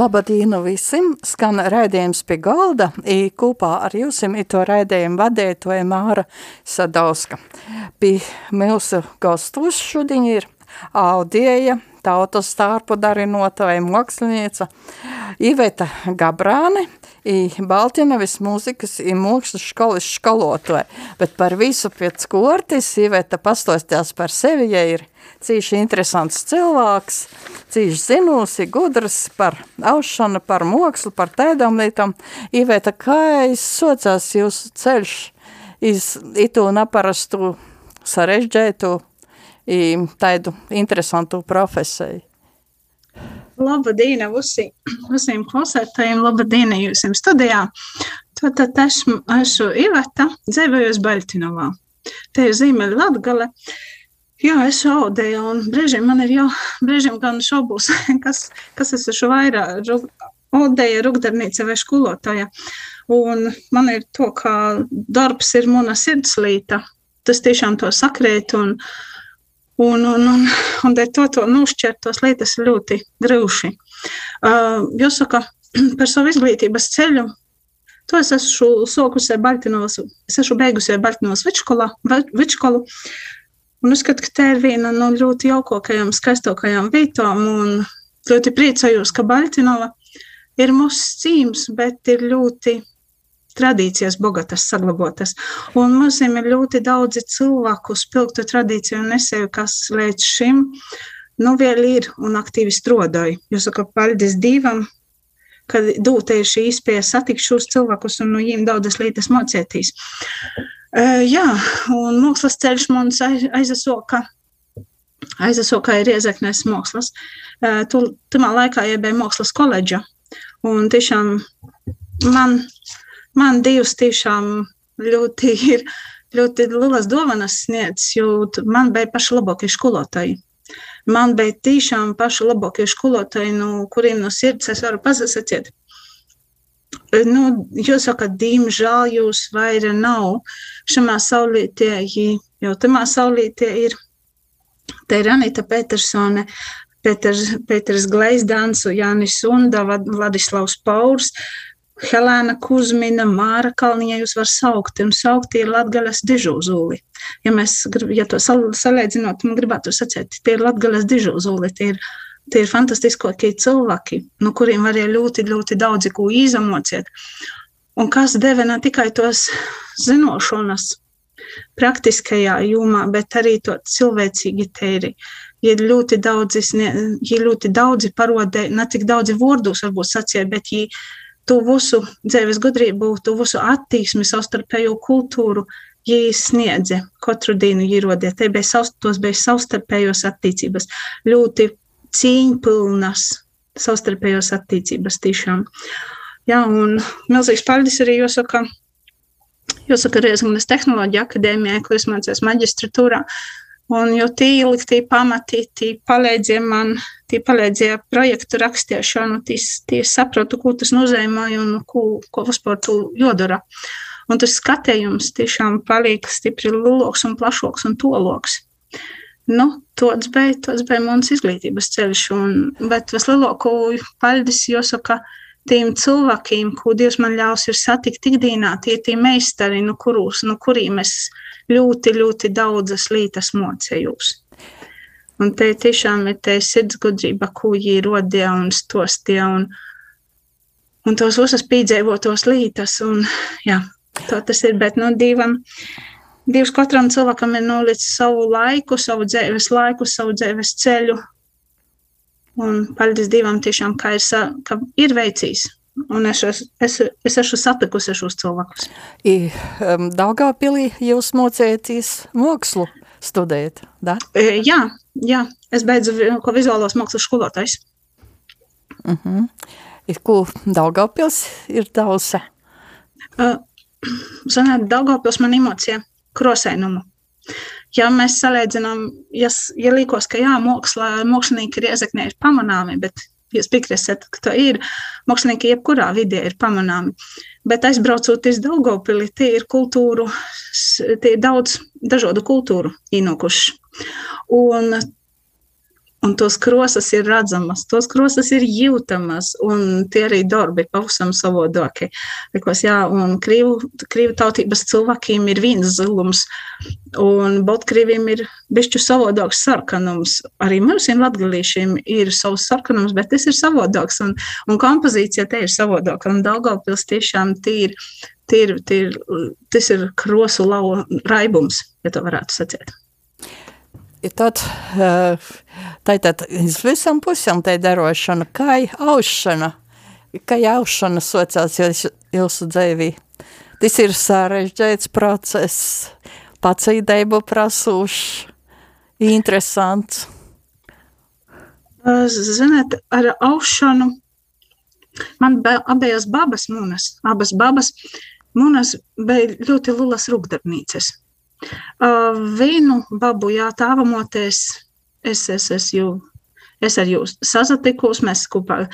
Labadīnu visiem, skan raidījums pie galda, i kopā ar jūsim i to raidījumu vadētoja Māra Sadauska. Pie mūsu gastus šodien ir Audieja, tautas stārpu darinotāja mākslinieca Iveta Gabrāne, i Baltinavis mūzikas i mūkslas školas školotoja, bet par visu pēc kortis Iveta pastostās par sevi, ja ir cīši interesants cilvēks, cīši zinūsi, gudrs par aušanu, par mokslu, par tēdām lietām. Iveta, kā izsocās jūsu ceļš iz itu naparastu sarežģētu tādu interesantu profesiju? Labdien, visiem, visiem klausētājiem, labdien, jūsim studijā. Tātad esmu, esmu Iveta, dzīvojos Baltinovā. Te ir zīmēļa Latgale. Jā, es audēju, un brīžiem man ir jau, brīžiem gan šaubos, kas, kas es esmu vairāk, audēja, rugdarnīca vai skolotāja. Un man ir to, ka darbs ir mana sirdslīta, tas tiešām to sakrēt, un, un, un, un, un to, to nošķirt tos lietas ļoti grūši. Uh, jāsaka, par savu izglītības ceļu To es esmu sokusi Baltinovas, es esmu beigusi Baltinovas vidškolu, Un uzskatu, ka tā ir viena no ļoti jaukākajām, skaistākajām vietām. Ļoti priecājos, ka Baltinova ir mūsu cīms, bet ir ļoti tradīcijas bogatas, saglabotas. Un mums ir ļoti daudzi cilvēku spilgtu tradīciju nesēju, kas līdz šim nu vēl ir un aktīvi strodoja. Jūs sakat, paldies Dievam, ka dūta ir šī iespēja satikt šos cilvēkus un no viņiem daudzas lietas mocētīs. Uh, jā, un mākslas ceļš mums aizasoka. Aizasoka ir iezaknēs mākslas. Uh, Tumā laikā iebēja mākslas koledža. Un tiešām man, man divas tiešām ļoti ir ļoti lielas dāvanas sniedz, jo man bija paši labākie skolotāji. Man bija tiešām paši labākie skolotāji, no kuriem no sirds es varu pasakāt, nu, jūs sakat, diemžēl jūs vairs nav šajā saulītē, jo tamā saulītē ir, te ir Anita Petersone, Peters, Peters Gleizdāns, Jānis Sunda, Vladislavs Paurs, Helēna Kuzmina, Māra Kalniņa, jūs var saukt, un saukt ir Latgaļas dižūzūli. Ja mēs, ja to salīdzinot, man gribētu sacēt, tie ir Latgaļas dižūzūli, tie ir Tie ir fantastiskākie cilvēki, no kuriem varēja ļoti, ļoti daudz ko izamociet. Un kas deva ne tikai tos zināšanas praktiskajā jomā, bet arī to cilvēcīgi tēri. Ja ļoti daudzi, ja ļoti daudzi parodē, ne tik daudzi vārdos varbūt sacīja, bet ja to visu dzīves gudrību, to visu attieksmi, savstarpējo kultūru, ja sniedze katru dienu ierodē, te bija, tos bija savstarpējos attiecības, ļoti cīņpilnas savstarpējos attiecības tiešām. Jā, un milzīgs paldies arī jāsaka, jāsaka Riezganas tehnoloģija akadēmijai, kur es mācījos maģistratūrā. Un jo tī ilikti pamati, tī palīdzēja man, tī palīdzēja projektu rakstīšanu, tī, tī sapratu, ko tas nozīmē un ko, ko vispār tu jodara. Un tas skatījums tiešām paliek stipri lielāks un plašāks un toloks. Nu, tāds bija, tāds bija mans izglītības ceļš. Un, bet vislielāko paldies jāsaka tiem cilvēkiem, ko Dievs man ļaus ir satikt ikdienā, tie tie meistari, no, kurus, no kuriem es ļoti, ļoti daudzas lietas mocējos. Un te tiešām ir tā sirdsgudrība, ko viņi rodīja un stostīja, un, un tos visas pīdzēvotos lietas. Un, jā, tā tas ir, bet no divam. Uh, Dievs katram cilvēkam ir nolicis savu laiku, savu dzīves laiku, savu dzīves ceļu. Un paldies Dievam, tiešām, ka ir, ka ir veicis. Un es, es, es, es esmu satikusi šos cilvēkus. I, um, Daugavpilī jūs mocēties mākslu studēt, da? E, jā, jā, es beidzu ko vizuālos mākslas skolotājs. Uh. -huh. Ir, ko Daugavpils ir tausa? Uh, Sanāt, Daugavpils man emocija krosainumu. Ja mēs salīdzinām, ja, ja līkos, ka jā, mākslā, mākslinieki ir iezaknē ir pamanāmi, bet jūs piekrītat, ka tā ir, mākslinieki jebkurā vidē ir pamanāmi. Bet aizbraucot uz Daugavpili, tie ir kultūru, tie ir daudz dažādu kultūru ienākuši. Un un tos krosas ir redzamas, tos krosas ir jūtamas, un tie arī darbi pavisam savādāki. Likos, jā, un krīvu, krīvu tautības cilvēkiem ir viens zilums, un Baltkrieviem ir bišķu savādāks sarkanums. Arī mums, latgalīšiem, ir savs sarkanums, bet tas ir savādāks, un, un kompozīcija te ir savādāka, un Daugavpils tiešām tīri, tīri, tīri, tas ir krosu lauva raibums, ja to varētu sacīt. Tad, tātad uz visam pusēm tai darošana, kā aušana, kā aušana socās jūs, jūsu dzīvī. Tas ir sarežģīts process, pacīdeibu prasūšs, interesants. Ziniet, ar aušanu man abijas babas munas, abas babas munas bija ļoti lulas rūkdarbnīces. Vienu babu, jā, tāvamoties, es, es, es, jū, es ar jūs sazatikos, mēs kopā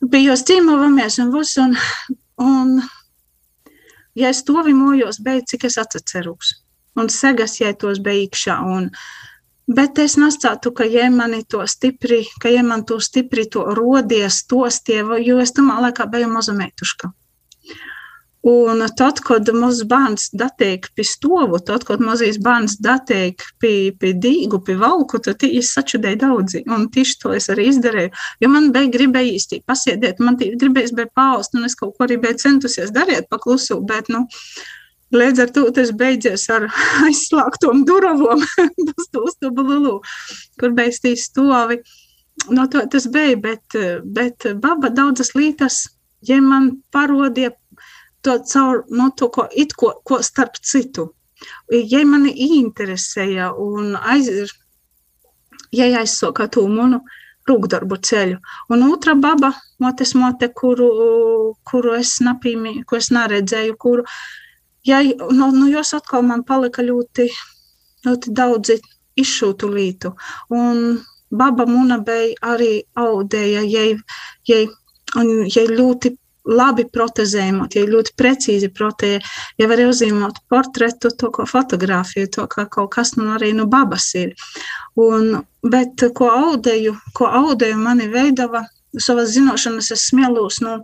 bijos cīmovamies un viss, un, un ja es to vimojos, beidz, cik es atceros. Un segas, ja tos bija iekšā, un, bet es nestātu, ka ja mani to stipri, ka ja man to stipri to rodies, tos tie, jo es tamā laikā biju maza meituška. Un tad, kad mazs bērns datiek pie stovu, tad, kad mazais bērns datiek pie, pie dīgu, pie valku, tad es sačudēju daudzi. Un tieši to es arī izdarīju. Jo man bija gribēja īsti pasiedēt, man gribējās bija paust, un es kaut ko arī biju centusies darīt paklusu, bet, nu, līdz ar to tas beidzies ar aizslēgtom durvīm uz to lulu, kur beigas tīs stovi. No to tas bija, bet, bet baba daudzas lītas, ja man parodīja to caur nu, to, ko, it, ko, ko starp citu. Ja mani interesēja un aiz, ja aizsoka to manu rūkdarbu ceļu. Un otra baba, motes mote, kuru, kuru es napīmi, ko es neredzēju, kuru, ja, nu, nu, jos atkal man palika ļoti, ļoti daudzi izšūtu lītu. Un baba muna bija arī audēja, jai, jai, un jai ļoti labi protezējumot, ja ļoti precīzi protēja, ja var uzzīmot portretu, to, ko fotografiju, to, ka kaut kas nu arī nu babas ir. Un, bet ko audēju, ko audēju mani veidava, savas zinošanas es smielos, nu,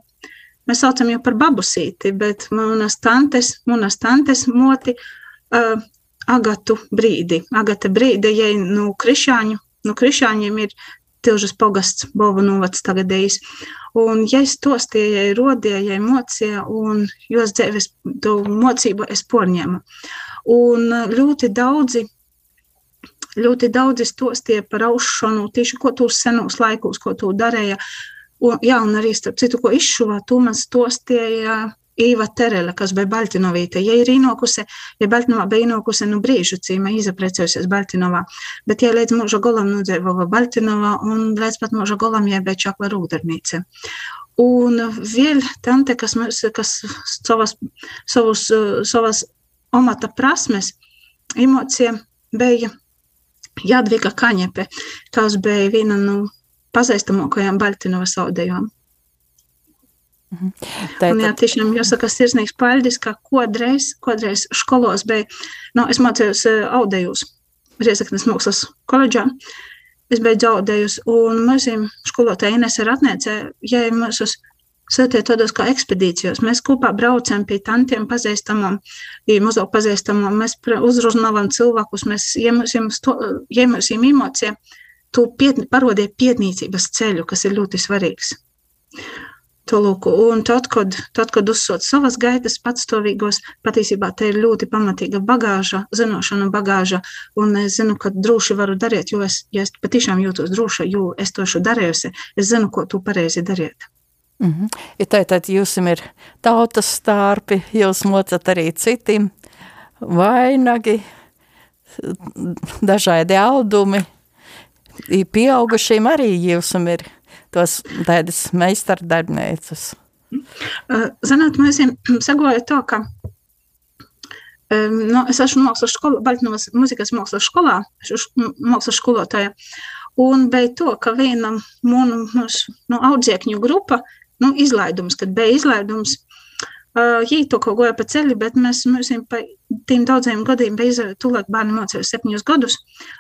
mēs saucam jau par babusīti, bet manas tantes, manas tantes moti uh, agatu brīdi. Agata brīdi, ja nu krišāņu, nu krišāņiem ir Tilžas pogasts, Bova novads tagadējis. Un, ja es to stījai rodījai mocija, un jos dzēves to mocību es porņēmu. Un ļoti daudzi, ļoti daudzi stostie par aušanu, tieši ko tu senos laikos, ko tu darēja. Un, jā, un arī starp citu, ko izšuvā, tu man stostīja Īva Terele, kas bija Baltinovīte. Ja ir īnokuse, ja Baltinovā bija īnokuse, nu brīžu cīma izaprecējusies Baltinovā, bet ja līdz mūža golam nudzīvoja Baltinovā un līdz pat mūža golam jai bija čakla rūdarbnīca. Un vēl tante, kas, kas savas, savus, savas omata prasmes, emocija bija Jadviga Kaņepe, kas bija viena no pazīstamākajām Baltinovas audējām. Mhm. Tā, un, jā, tiešām jāsaka sirsnīgs paļģis, ka kodreiz, kodreiz školos bija, nu, es mācījos audējus Riezaknes mākslas koledžā, es beidzu audējus, un mūsim skolotāja Ines ir atnēcē, ja mēs uz Sētie tādos kā ekspedīcijos. Mēs kopā braucam pie tantiem pazīstamām, mazāk pazīstamām, mēs uzrunājam cilvēkus, mēs iemūsim emocijām, tu piet, parodie pietnīcības ceļu, kas ir ļoti svarīgs. Tolūku. Un tad, kad, tad, kad uzsot savas gaitas patstāvīgos, patiesībā te ir ļoti pamatīga bagāža, zināšana bagāža, un es zinu, ka droši varu darīt, jo es, ja es patiešām jūtos droša, jo es to esmu darījusi, es zinu, ko tu pareizi dariet. Mm -hmm. Ja tā tad jums ir tautas stārpi, jūs mocat arī citiem vainagi, dažādi audumi, pieaugušiem arī jums ir tos tādas meistardarbnīcas? Zināt, mēs sagoja to, ka nu, es esmu mākslas skolā, Baltinovas muzikas mākslas skolā, mākslas skolotāja, un bija to, ka viena mūsu nu, audziekņu grupa, nu, izlaidums, kad bija izlaidums, Uh, Jī to kaut goja pa ceļu, bet mēs, mēs pa tiem daudziem gadiem beidzot, tūlāk bērni mācījās septiņus gadus,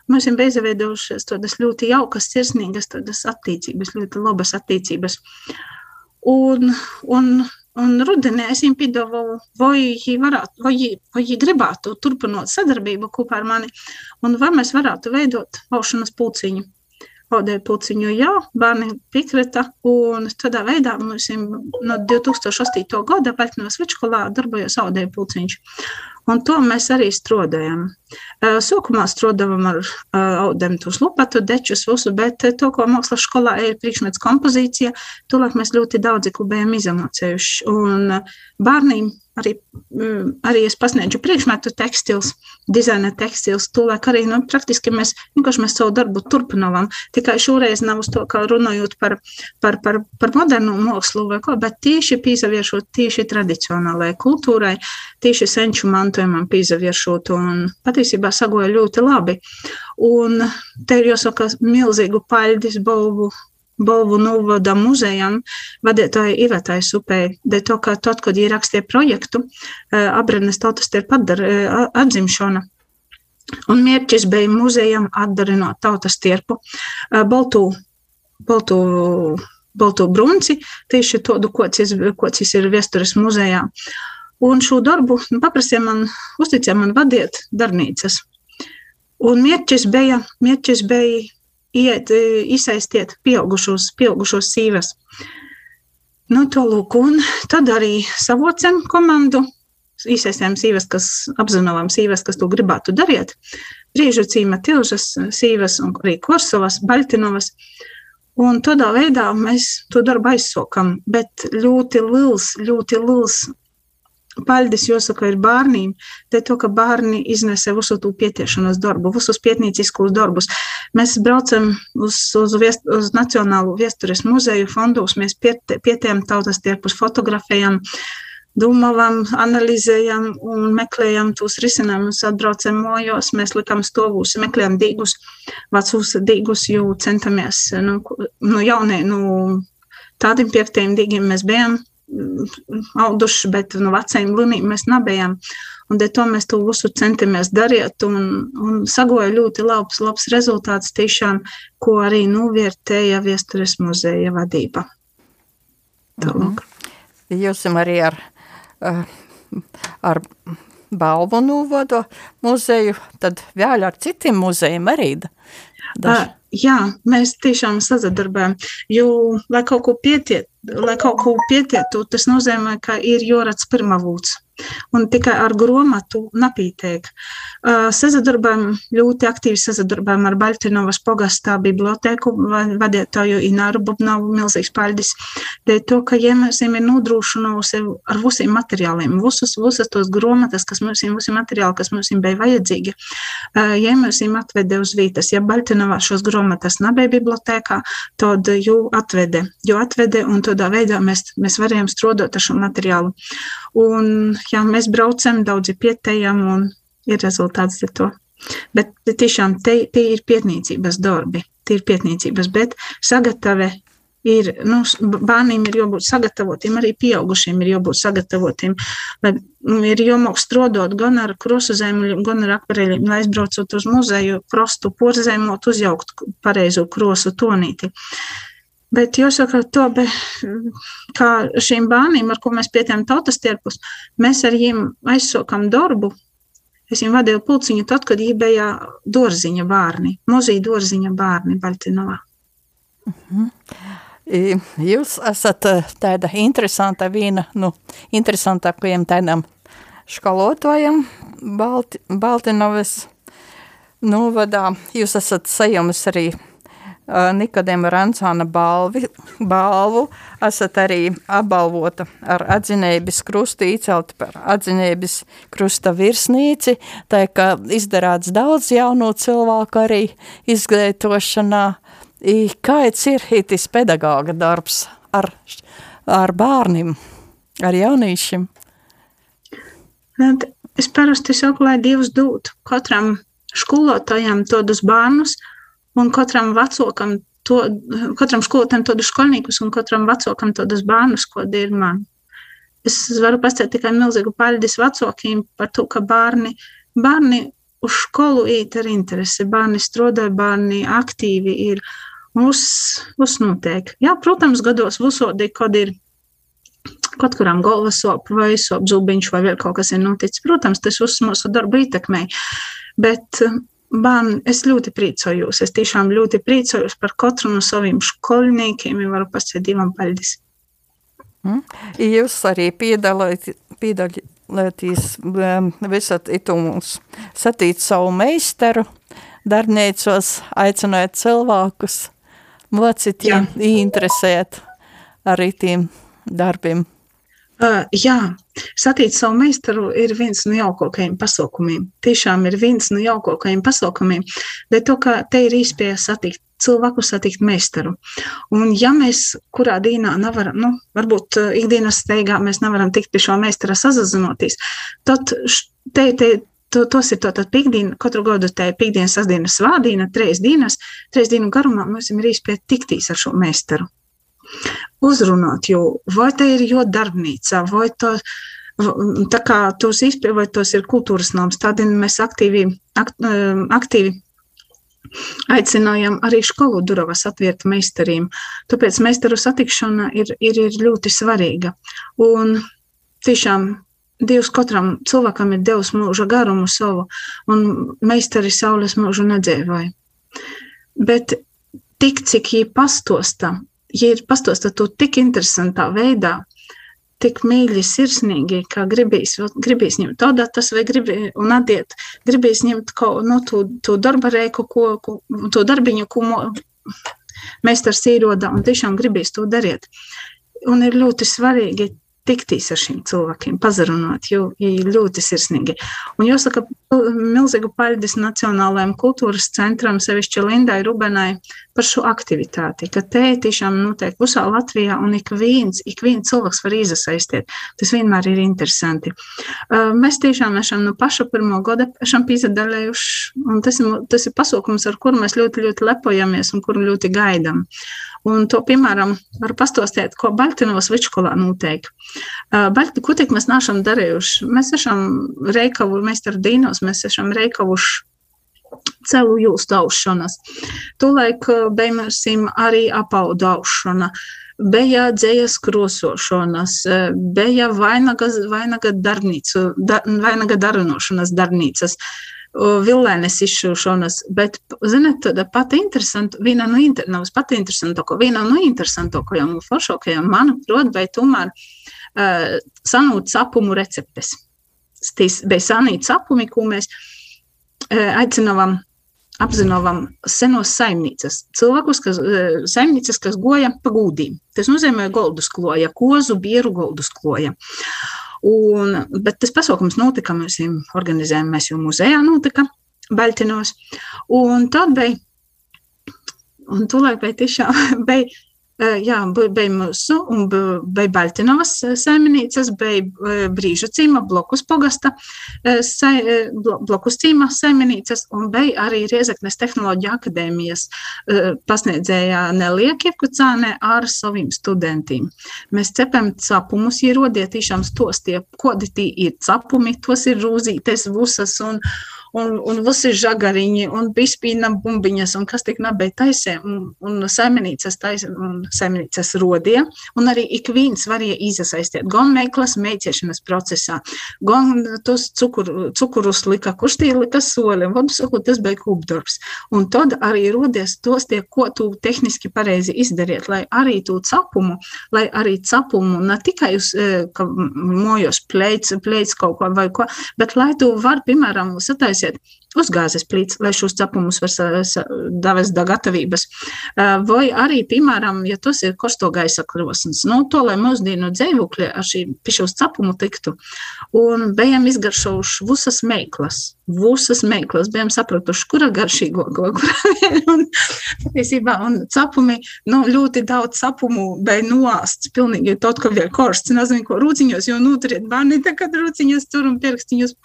mēs esam beizaveidojušies tādas ļoti jaukas, sirsnīgas, tādas attīcības, ļoti labas attīcības. Un, un, un rudenī es viņiem piedāvāju, vai viņi varētu, vai viņi gribētu turpināt sadarbību kopā ar mani, un vai mēs varētu veidot aušanas pulciņu. Audēja puciņu, jā, bērni piekrita, un tādā veidā mums no 2008. gada Baltnevas vidškolā darbojas audēja puciņš. Un to mēs arī strādājam. Sākumā strādājam ar audēm tos lupatu, dečus, visu, bet to, ko mākslas skolā ir priekšmets kompozīcija, tūlāk mēs ļoti daudzi klubējam izamocējuši. Un bērniem arī, arī es pasniedzu priekšmetu tekstils, dizaina tekstils, tūlēk arī, nu, praktiski mēs vienkārši mēs savu darbu turpinām. Tikai šoreiz nav uz to, kā runājot par, par, par, par modernu mākslu vai ko, bet tieši pīzaviešot tieši tradicionālajai kultūrai, tieši senču mantojumam pīzaviešot un patiesībā sagoja ļoti labi. Un te ir jāsaka milzīgu paļdis balvu Bolvu novada muzejam vadītāja Ivetai Supei, dēļ to, ka tad, kad viņi rakstīja projektu, Abrenes tautas ir padara atzimšana. Un mērķis bija muzejam atdarinot tautas tierpu Baltu, Baltu, Baltu brunci, tieši tādu, kods ir vēstures muzejā. Un šo darbu nu, paprasīja man, uzticēja man vadīt darbnīcas. Un mērķis bija, mērķis bija iet, izsaistiet pieaugušos, pieaugušos sīvas. Nu, to lūk, un tad arī savocam komandu, iesaistām sīvas, kas apzinām sīvas, kas to gribētu darīt. Brīžu cīma tilžas sīvas un arī korsovas, baļtinovas. Un tādā veidā mēs to darbu aizsokam, bet ļoti liels, ļoti liels Paļdis jāsaka ir bērniem, te to, ka bērni iznese visu to pietiešanos darbu, visus pietnīciskos darbus. Mēs braucam uz, uz, viest, uz Nacionālo viestures muzeju fondus, mēs piet, pietiem tautas tierpus fotografējam, domājam, analizējam un meklējam tos risinājumus, atbraucam mojos, mēs likam stovus, meklējam dīgus, vecus dīgus, jo centamies, nu, nu jaunie, nu, tādiem piektiem dīgiem mēs bijām auduši, bet no vecajiem līnijiem mēs nebijām. Un to mēs to visu centamies darīt, un, un sagoja ļoti labs, labs rezultāts tiešām, ko arī novērtēja Viestures muzeja vadība. Tālāk. Mhm. Jūs arī ar, eh, ar balvu novado muzeju, tad vēl ar citiem muzejiem arī. Daži. Jā, mēs tiešām sadarbojamies, jo, lai kaut ko pietiek, lai kaut ko pietietu, tas nozīmē, ka ir jāredz pirmā vūts un tikai ar grāmatu napītēk. Uh, sazadarbojam, ļoti aktīvi sazadarbojam ar Baltinovas pogastā biblioteku vadītāju Ināru Bubnavu, milzīgs paļdis. Dēļ to, ka jēmēsim ir nodrošinājusi ar visiem materiāliem, visus, visas tos grāmatas, kas mums ir, visi materiāli, kas mums bija vajadzīgi, jēmēsim atvede uz vītas. Ja Baltinovā šos grāmatas nebija bibliotēkā, tad jū atvede, jū atvede un tādā veidā mēs, mēs varējām strādāt ar šo materiālu. Un jā, mēs braucam, daudzi pietējam un ir rezultāts ar to. Bet tiešām te ir pietnīcības darbi, tie ir pietnīcības, bet sagatave ir, nu, bērniem ir jābūt sagatavotiem, arī pieaugušiem ir jābūt sagatavotiem, lai ir jāmāk strodot gan ar krosuzēm, gan ar akvarēļiem, lai aizbraucot uz muzeju, prostu porzēmot, uzjaukt pareizo krosu tonīti. Bet jāsaka, to, be, kā šīm bērniem, ar ko mēs pietām tautas tirpus, mēs ar viņiem aizsokam darbu. Es viņiem vadīju pulciņu tad, kad viņi bija dārziņa bērni, mazie dārziņa bērni Baltinovā. Uh mhm. -huh. Jūs esat tāda interesanta viena, nu, interesantākajiem tādam skolotājiem Balti, Baltinovas novadā. Jūs esat sajumis arī Nikodēma Rancāna balvi, balvu, esat arī apbalvota ar atzinēbis krustu, īcelt par atzinēbis krusta virsnīci, tā ka izdarāts daudz jaunu cilvēku arī izglītošanā. Kāds ir hitis pedagoga darbs ar, ar bērniem, ar jaunīšiem? Es parasti saku, lai Dievs dod katram skolotājam tādus bērnus, un katram vecākam, to, katram skolotājam tādus skolniekus un katram vecākam tādus bērnus, ko ir man. es varu pastāstīt tikai milzīgu paļģis vecākiem par to, ka bērni, bērni uz skolu iet ar interesi, bērni strādāja, bērni aktīvi ir. Uz, uz notiek. Jā, protams, gados visodi, kad ir kaut kurām galvas sāpes vai sāpes zubiņš vai vēl kaut kas ir noticis. Protams, tas uz mūsu darbu ietekmē. Bet bērni, es ļoti priecājos. Es tiešām ļoti priecājos par katru no saviem skolniekiem. Ja varu pasakāt divam paļdis. Mm. Jūs arī piedalāties um, visat itūmus, satīt savu meistaru darbnīcos, aicinot cilvēkus, mocīt, interesēt arī tiem darbiem. Uh, jā, satikt savu meistaru ir viens no jaukākajiem pasaukumiem. Tiešām ir viens no jaukākajiem pasaukumiem, bet to, ka te ir īspēja satikt cilvēku, satikt meistaru. Un ja mēs kurā dienā nevaram, nu, varbūt ikdienas steigā mēs nevaram tikt pie šo meistara sazazinoties, tad te, te, to, tos ir tātad piekdiena, katru gadu te ir piekdiena, sasdiena, svādiena, trīs dienas, trīs dienu garumā mums ir īspēja tiktīs ar šo meistaru uzrunāt, jo vai te ir jo darbnīca, vai to, tā kā tos izpildītos ir kultūras nams, tādēļ mēs aktīvi, akt, um, aktīvi aicinājām arī skolu durvis atvērt meistariem. Tāpēc meistaru satikšana ir, ir, ir ļoti svarīga. Un tiešām Dievs katram cilvēkam ir devis mūža garumu savu, un meistari saules mūžu nedzēvoja. Bet tik, cik viņi pastosta ja ir pastāstīta to tik interesantā veidā, tik mīļi, sirsnīgi, kā gribīs, gribīs ņemt tādas vai gribīs, un atdiet, gribīs ņemt no nu, to, to darba reiku, ko, ko, to darbiņu, ko mo, meistars īroda, un tiešām gribīs to darīt. Un ir ļoti svarīgi tiktīs ar šiem cilvēkiem, pazarunāt, jo viņi ļoti sirsnīgi. Un jāsaka, milzīgu paļģis Nacionālajiem kultūras centram, sevišķi Lindai Rubenai, par šo aktivitāti, ka te tiešām notiek visā Latvijā un ik viens, ik viens cilvēks var izasaistīt. Tas vienmēr ir interesanti. Mēs tiešām esam no paša pirmo gada esam piedalējuši, un tas ir, tas ir pasaukums, ar kuru mēs ļoti, ļoti lepojamies un kuru ļoti gaidām. Un to, piemēram, var pastāstīt, ko Baltinovas viduskolā notiek. Balti, ko tik mēs neesam darījuši? Mēs esam Reikavu, mēs ar Dīnos, mēs esam Reikavuši celu jūstu aušanas. Tūlaik beimērsim arī apaudu aušana. Bija dzējas krosošanas, bija vainaga, vainaga darbnīcu, da, vainaga darinošanas darbnīcas. Vilēnes izšūšanas, bet, ziniet, tāda pati interesanta, viena no, inter, nav pati interesantāko, viena no interesantākajām un foršākajām, manuprāt, vai tomēr uh, sanūt sapumu receptes. Tīs bija sanīt sapumi, ko mēs uh, aicinām apzināvam senos saimnieces, cilvēkus, kas, saimnieces, kas goja pa gūdīm. Tas nozīmē goldus kloja, kozu, bieru goldus kloja. Un, bet tas pasaukums notika, mēs viņu organizējām, mēs jau muzejā notika Baļķinos. Un tad bija, un tūlēk bija tiešām, bija Jā, bija mūsu, un bija Baltinovas saimniecības, bija Brīžu cīma, blokus pogasta, blokus cīma saimniecības, un bija arī Riezeknes tehnoloģija akadēmijas pasniedzējā Nelija Kipkucāne ar saviem studentiem. Mēs cepam capumus, ierodie tiešām stostie, kodi tī ir capumi, tos ir rūzītes, vusas un, un, un visi žagariņi, un bispīna bumbiņas, un kas tik nebija taisē, un, un saimnīcas taisē, un saimnīcas rodie, un arī ik viens varēja iesaistīt gan meiklas meiciešanas procesā, gan tos cukur, cukurus lika, kurš tie lika soli, un sakot, tas bija kūpdarbs. Un tad arī rodies tos tie, ko tu tehniski pareizi izdariet, lai arī tu capumu, lai arī capumu ne tikai uz, ka mojos plēts, plēts kaut ko vai ko, bet lai tu var, piemēram, sataisīt taisiet uzgāzes plīts, lai šos cepumus var davest da gatavības. Vai arī, piemēram, ja tas ir kosto gaisa krosnes, nu, to, lai mūsdienu dzēvukļi ar šī pišos cepumu tiktu, un bijām izgaršojuši visas meiklas. Visas meklēs bijām sapratuši, kura garšīgo, ko kura ir. Un, patiesībā, un capumi, nu, ļoti daudz sapumu bija noāsts, pilnīgi tot, ka vēl korsts, nezinu, ko rūciņos, jo nuturiet bērni, tā kad rūciņos tur un pierakstiņos,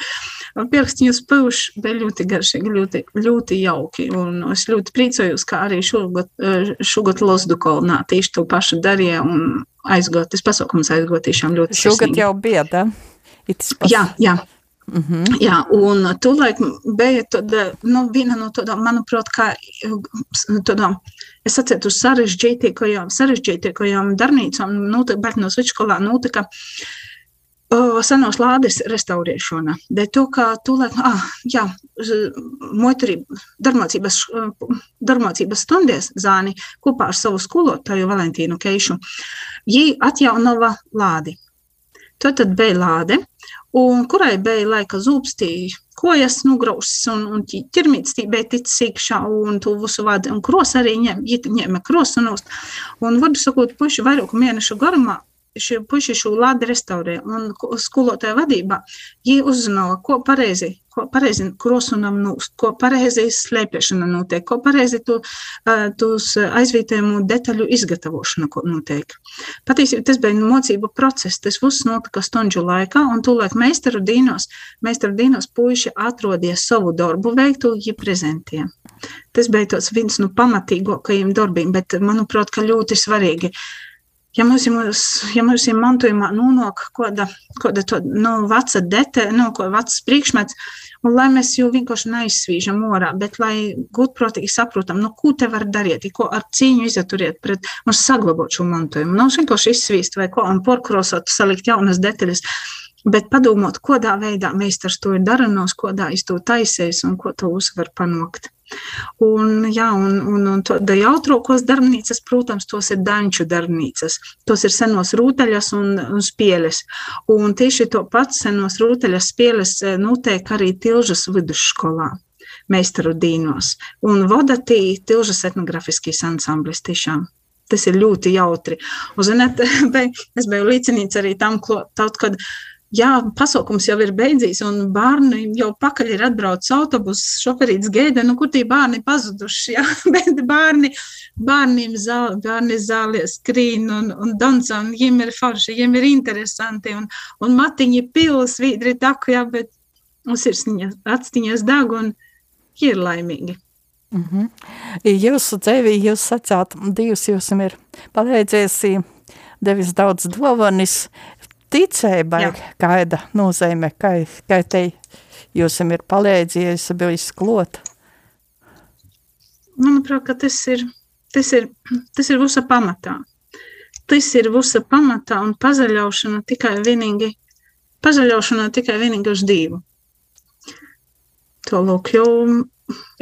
pierakstiņos pūš, bija ļoti garšīgi, ļoti, ļoti jauki. Un es ļoti priecājos, ka arī šogad, šogad Losdukolnā tieši to pašu darīja un aizgot, tas pasaukums aizgot tiešām ļoti Šogad jau bija, da? Jā, jā. Mm -hmm. Jā, un tūlīt bija tāda, nu, viena no tādām, manuprāt, kā tādām, es atceru sarežģītākajām, sarežģītākajām darbnīcām, nu, bet no Svičkolā notika uh, senos lādes restaurēšana. Dēļ to, ka tūlīt, ah, jā, motorība, darbmācības, darbmācības stundies zāni kopā ar savu skolotāju Valentīnu Keišu, viņi atjaunova lādi. Tad, tad bija lāde, un kurai bija laika zūpstīja kojas nugrausis un, un ķirmīts tī bija ticis iekšā un tu visu vadi, un kros arī ņem, ņēma krosu nost. Un, vārdu sakot, puši vairāku mēnešu garumā šie puiši šo lādi restaurē, un skolotāja vadībā viņi uzzināja, ko pareizi, ko pareizi krosunam nūst, ko pareizi slēpšana notiek, ko pareizi tu, tos aizvietojumu detaļu izgatavošana notiek. Patiesībā tas bija mocību process, tas viss notika stundu laikā, un tūlēk meistaru dīnos, meistaru dīnos puiši atrodies savu darbu veiktu, viņi prezentē. Tas bija viens no pamatīgākajiem darbiem, bet manuprāt, ļoti svarīgi ja mums, ja mums ir mantojumā nonāk kāda, kāda to, nu, veca dete, nu, ko vecs priekšmets, un lai mēs jau vienkārši neizsvīžam orā, bet lai gudprātīgi saprotam, nu, ko te var darīt, ko ar cīņu izaturiet pret mums saglabot šo mantojumu. Nav nu, vienkārši izsvīst vai ko, un porkrosot, salikt jaunas detaļas, bet padomāt, kodā veidā meistars to ir daranos, kodā iz to taisējis un ko to uzvar panākt. Un, jā, un, un, un tāda jautrākos darbnīcas, protams, tos ir danču darbnīcas. Tos ir senos rūteļas un, un spieles. Un tieši to pats senos rūteļas spieles eh, notiek arī Tilžas vidusskolā meistaru dīnos. Un vodatī Tilžas etnografiskīs ansamblis tiešām. Tas ir ļoti jautri. Un, zināt, es biju līdzinīts arī tam, kaut kad jā, pasaukums jau ir beidzies, un bērni jau pakaļ ir atbraucis autobuss, šoferīts gaida, nu, kur tie bērni pazuduši, jā, bet bērni, bērniem zāli, bērni zālē skrīn un, un danca, un viņiem ir forši, viņiem ir interesanti, un, un matiņi pils, vīdri taku, jā, bet mums ir atstiņas dag, un ir laimīgi. Mm -hmm. Jūsu dzīvī jūs sacāt, Dievs jums ir palīdzējis, devis daudz dovanis, ticībai kāda nozīme, kā, kā te jūs ir palīdzies, bijis klot? Manuprāt, ka tas ir, tas ir, tas ir visa pamatā. Tas ir visa pamatā un pazaļaušana tikai vienīgi, pazaļaušana tikai vienīgi uz divu. To lūk, jo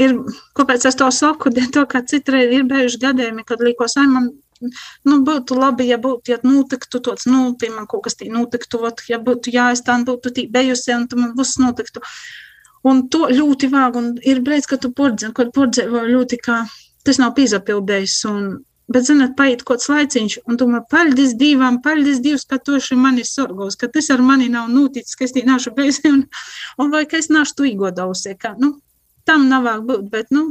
ir, kāpēc es to saku, to, ka citreiz ir bijuši gadījumi, kad līkos, ai, man nu, būtu labi, ja būtu, ja notiktu tāds, nu, piemēram, kaut kas tī notiktu, ot, ja būtu jāizstān, būtu tī bejusi, un tam viss notiktu. Un to ļoti vāg, un ir brīdis, kad tu pordzē, kad pordzēvo ļoti, kā tas nav pīzapildējis, un, bet, zināt, paiet kāds laiciņš, un domā, paldies Dievam, paldies Dievs, ka tu esi mani sorgos, ka tas ar mani nav noticis, ka es tī nāšu bejusi, un, un vai ka es nāšu tu igodausie, ka, nu, tam nav vāk būt, bet, nu,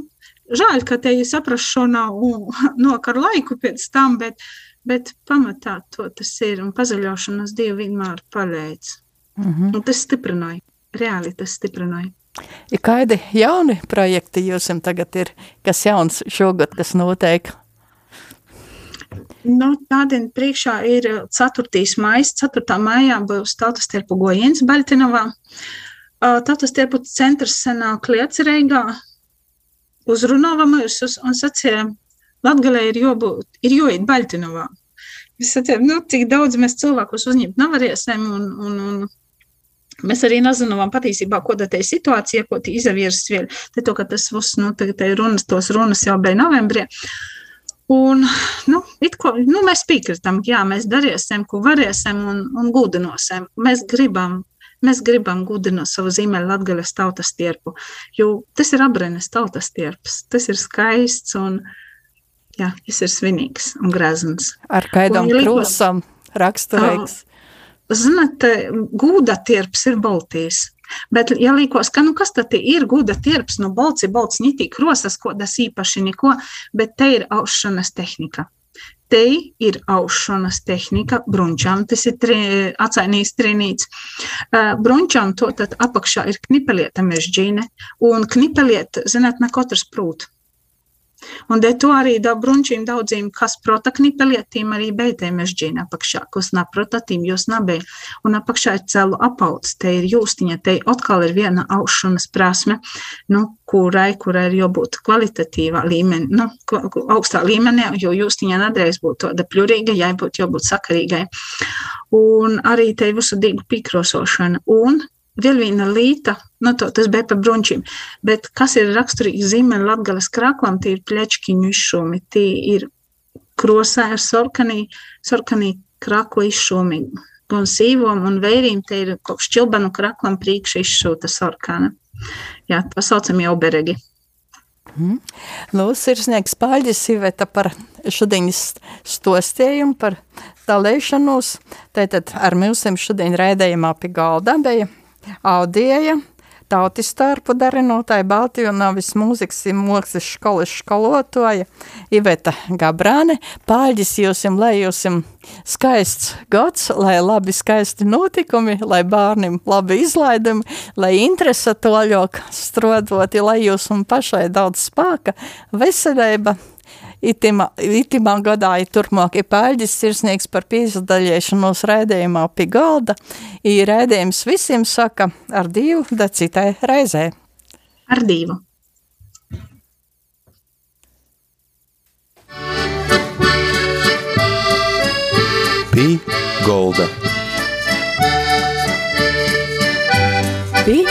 žēl, ka te saprašana nokar laiku pēc tam, bet, bet pamatā to tas ir un pazaļošanas Dievu vienmēr palīdz. Mm -hmm. Un tas stiprināja, reāli tas stiprināja. Ir kādi jauni projekti jums tagad ir, kas jauns šogad, kas notiek? Nu, tādien priekšā ir 4. maijs, 4. maijā būs tautas terpu gojiens Baļtinovā. Tautas terpu centrs sanāk Lietcereigā, uzrunāja mūs un sacīja, Latgalē ir jābūt, ir jāiet Baļtinovā. Es sacīju, nu, cik daudz mēs cilvēkus uzņemt nevarēsim, un, un, un mēs arī nezinām patiesībā, ko tā situācija, ko tī izavieras vēl. Te to, ka tas viss, nu, tagad ir runas, tos runas jau bija novembrī. Un, nu, ko, nu, mēs piekritam, jā, mēs darīsim, ko varēsim un, un gudinosim. Mēs gribam Mēs gribam gudināt savu zīmēlu latgaļas tautas tierpu, jo tas ir abrēnes tautas tierps, tas ir skaists un, jā, tas ir svinīgs un grezns. Ar kaidām krūsam raksturīgs. Zināt, gūda tierps ir Baltijas. Bet, ja līkos, ka, nu, kas tad ir guda tirps, nu, bolci, bolci, nitī krosas, ko das īpaši neko, bet te ir aušanas tehnika. Te ir aušanas tehnika, brunčam, tas ir tri, atsainīs trinīts. Brunčam to tad apakšā ir knipelieta mežģīne, un knipelieta, zināt, ne katrs prūt. Un dēļ to arī da brunčīm daudziem, kas prota knipelietīm arī beidē mežģīna apakšā, kas naprotatīm jūs nabēja. Un apakšā ir celu apauts, te ir jūstiņa, te atkal ir viena aušanas prasme, nu, kurai, kurai ir jābūt kvalitatīvā līmenī, nu, augstā līmenī, jo jūstiņa nedrīkst būt tāda pļurīga, jābūt, jābūt sakarīgai. Un arī te visu dīgu pīkrosošana. Un vēl viena līta, nu, to, tas bija par brunčiem, bet kas ir raksturīgi zīmēm Latgales krāklam, tie ir plečkiņu izšūmi, tie ir krosā ar sorkanī, sorkanī krākla izšūmi, gan sīvom un vērīm, te ir kaut šķilbanu krāklam priekš izšūta sorkana. Jā, to saucam jau beregi. Mm. Lūdzu, sirsnieks Paļģis Iveta par šodienas stostējumu, par dalēšanos. Tātad ar mums šodien raidējumā pie galda bija Audieja, tautis starpu darinotāja, Baltijunāvis mūzikas un mūkslas školas skolotāja Iveta Gabrāne. Pāļģis jūsim, lai jūsim skaists gads, lai labi skaisti notikumi, lai bērniem labi izlaidumi, lai interese toļok strodoti, lai jūs un pašai daudz spēka, veselība, Itimā, itimā gadā ir turpmāk ir pēļģis sirsnieks par pīzdaļiešanos rēdējumā pie galda. Ir rēdējums visiem saka ar divu, da citai reizē. Ar divu. Pī golda. Pī